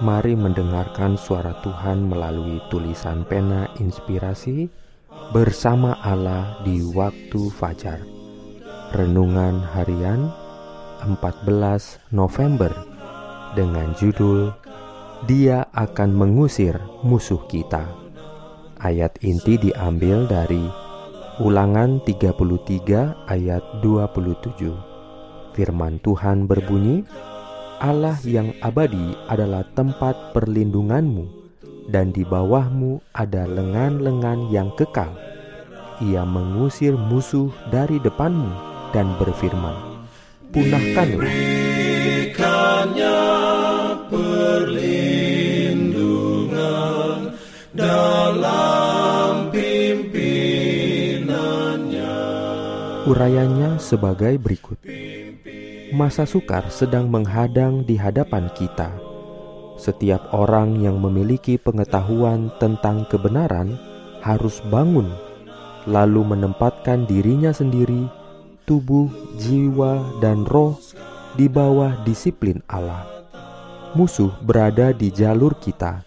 Mari mendengarkan suara Tuhan melalui tulisan pena inspirasi bersama Allah di waktu fajar. Renungan harian 14 November dengan judul Dia akan mengusir musuh kita. Ayat inti diambil dari Ulangan 33 ayat 27. Firman Tuhan berbunyi, Allah yang abadi adalah tempat perlindunganmu, dan di bawahmu ada lengan-lengan yang kekal. Ia mengusir musuh dari depanmu dan berfirman, Punahkanlah. Berikannya perlindungan dalam pimpinannya. Urayanya sebagai berikut. Masa sukar sedang menghadang di hadapan kita. Setiap orang yang memiliki pengetahuan tentang kebenaran harus bangun, lalu menempatkan dirinya sendiri, tubuh, jiwa, dan roh di bawah disiplin Allah. Musuh berada di jalur kita.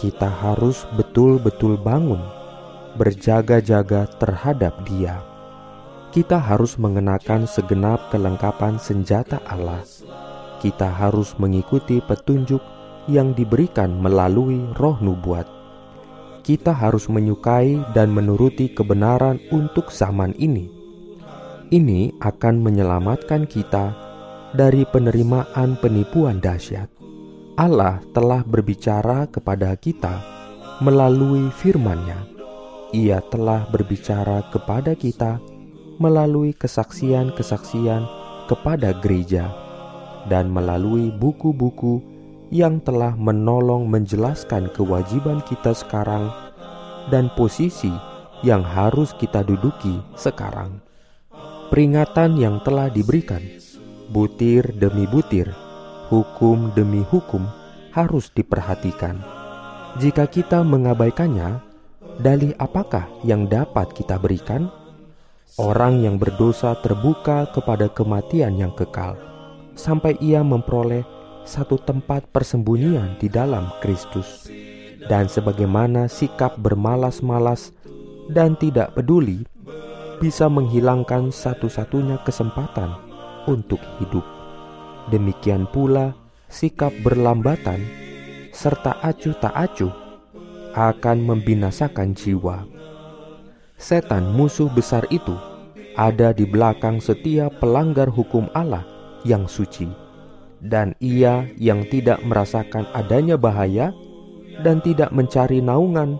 Kita harus betul-betul bangun, berjaga-jaga terhadap Dia kita harus mengenakan segenap kelengkapan senjata Allah. Kita harus mengikuti petunjuk yang diberikan melalui roh nubuat. Kita harus menyukai dan menuruti kebenaran untuk zaman ini. Ini akan menyelamatkan kita dari penerimaan penipuan dahsyat. Allah telah berbicara kepada kita melalui firman-Nya. Ia telah berbicara kepada kita melalui kesaksian-kesaksian kepada gereja dan melalui buku-buku yang telah menolong menjelaskan kewajiban kita sekarang dan posisi yang harus kita duduki sekarang. Peringatan yang telah diberikan, butir demi butir, hukum demi hukum, harus diperhatikan. Jika kita mengabaikannya, dalih apakah yang dapat kita berikan? Orang yang berdosa terbuka kepada kematian yang kekal, sampai ia memperoleh satu tempat persembunyian di dalam Kristus. Dan sebagaimana sikap bermalas-malas dan tidak peduli bisa menghilangkan satu-satunya kesempatan untuk hidup. Demikian pula sikap berlambatan serta acuh tak acuh akan membinasakan jiwa setan musuh besar itu ada di belakang setiap pelanggar hukum Allah yang suci, dan ia yang tidak merasakan adanya bahaya dan tidak mencari naungan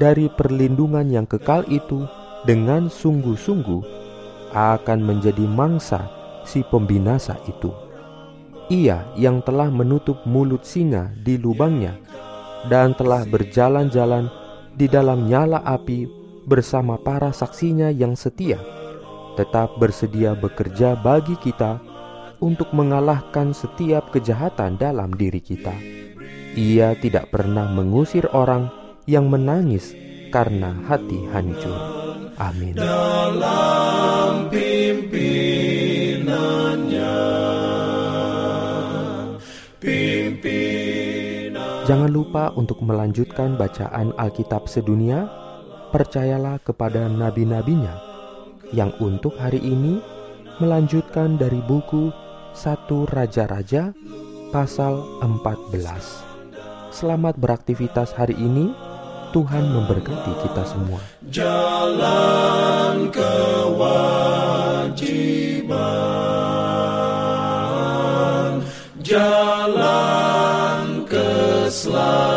dari perlindungan yang kekal itu dengan sungguh-sungguh akan menjadi mangsa si pembinasa itu. Ia yang telah menutup mulut singa di lubangnya dan telah berjalan-jalan di dalam nyala api bersama para saksinya yang setia, tetap bersedia bekerja bagi kita untuk mengalahkan setiap kejahatan dalam diri kita. Ia tidak pernah mengusir orang yang menangis karena hati hancur. Amin. Dalam Jangan lupa untuk melanjutkan bacaan Alkitab sedunia percayalah kepada nabi-nabinya yang untuk hari ini melanjutkan dari buku Satu Raja-Raja pasal 14. Selamat beraktivitas hari ini. Tuhan memberkati kita semua. Jalan kewajiban, jalan keselamatan.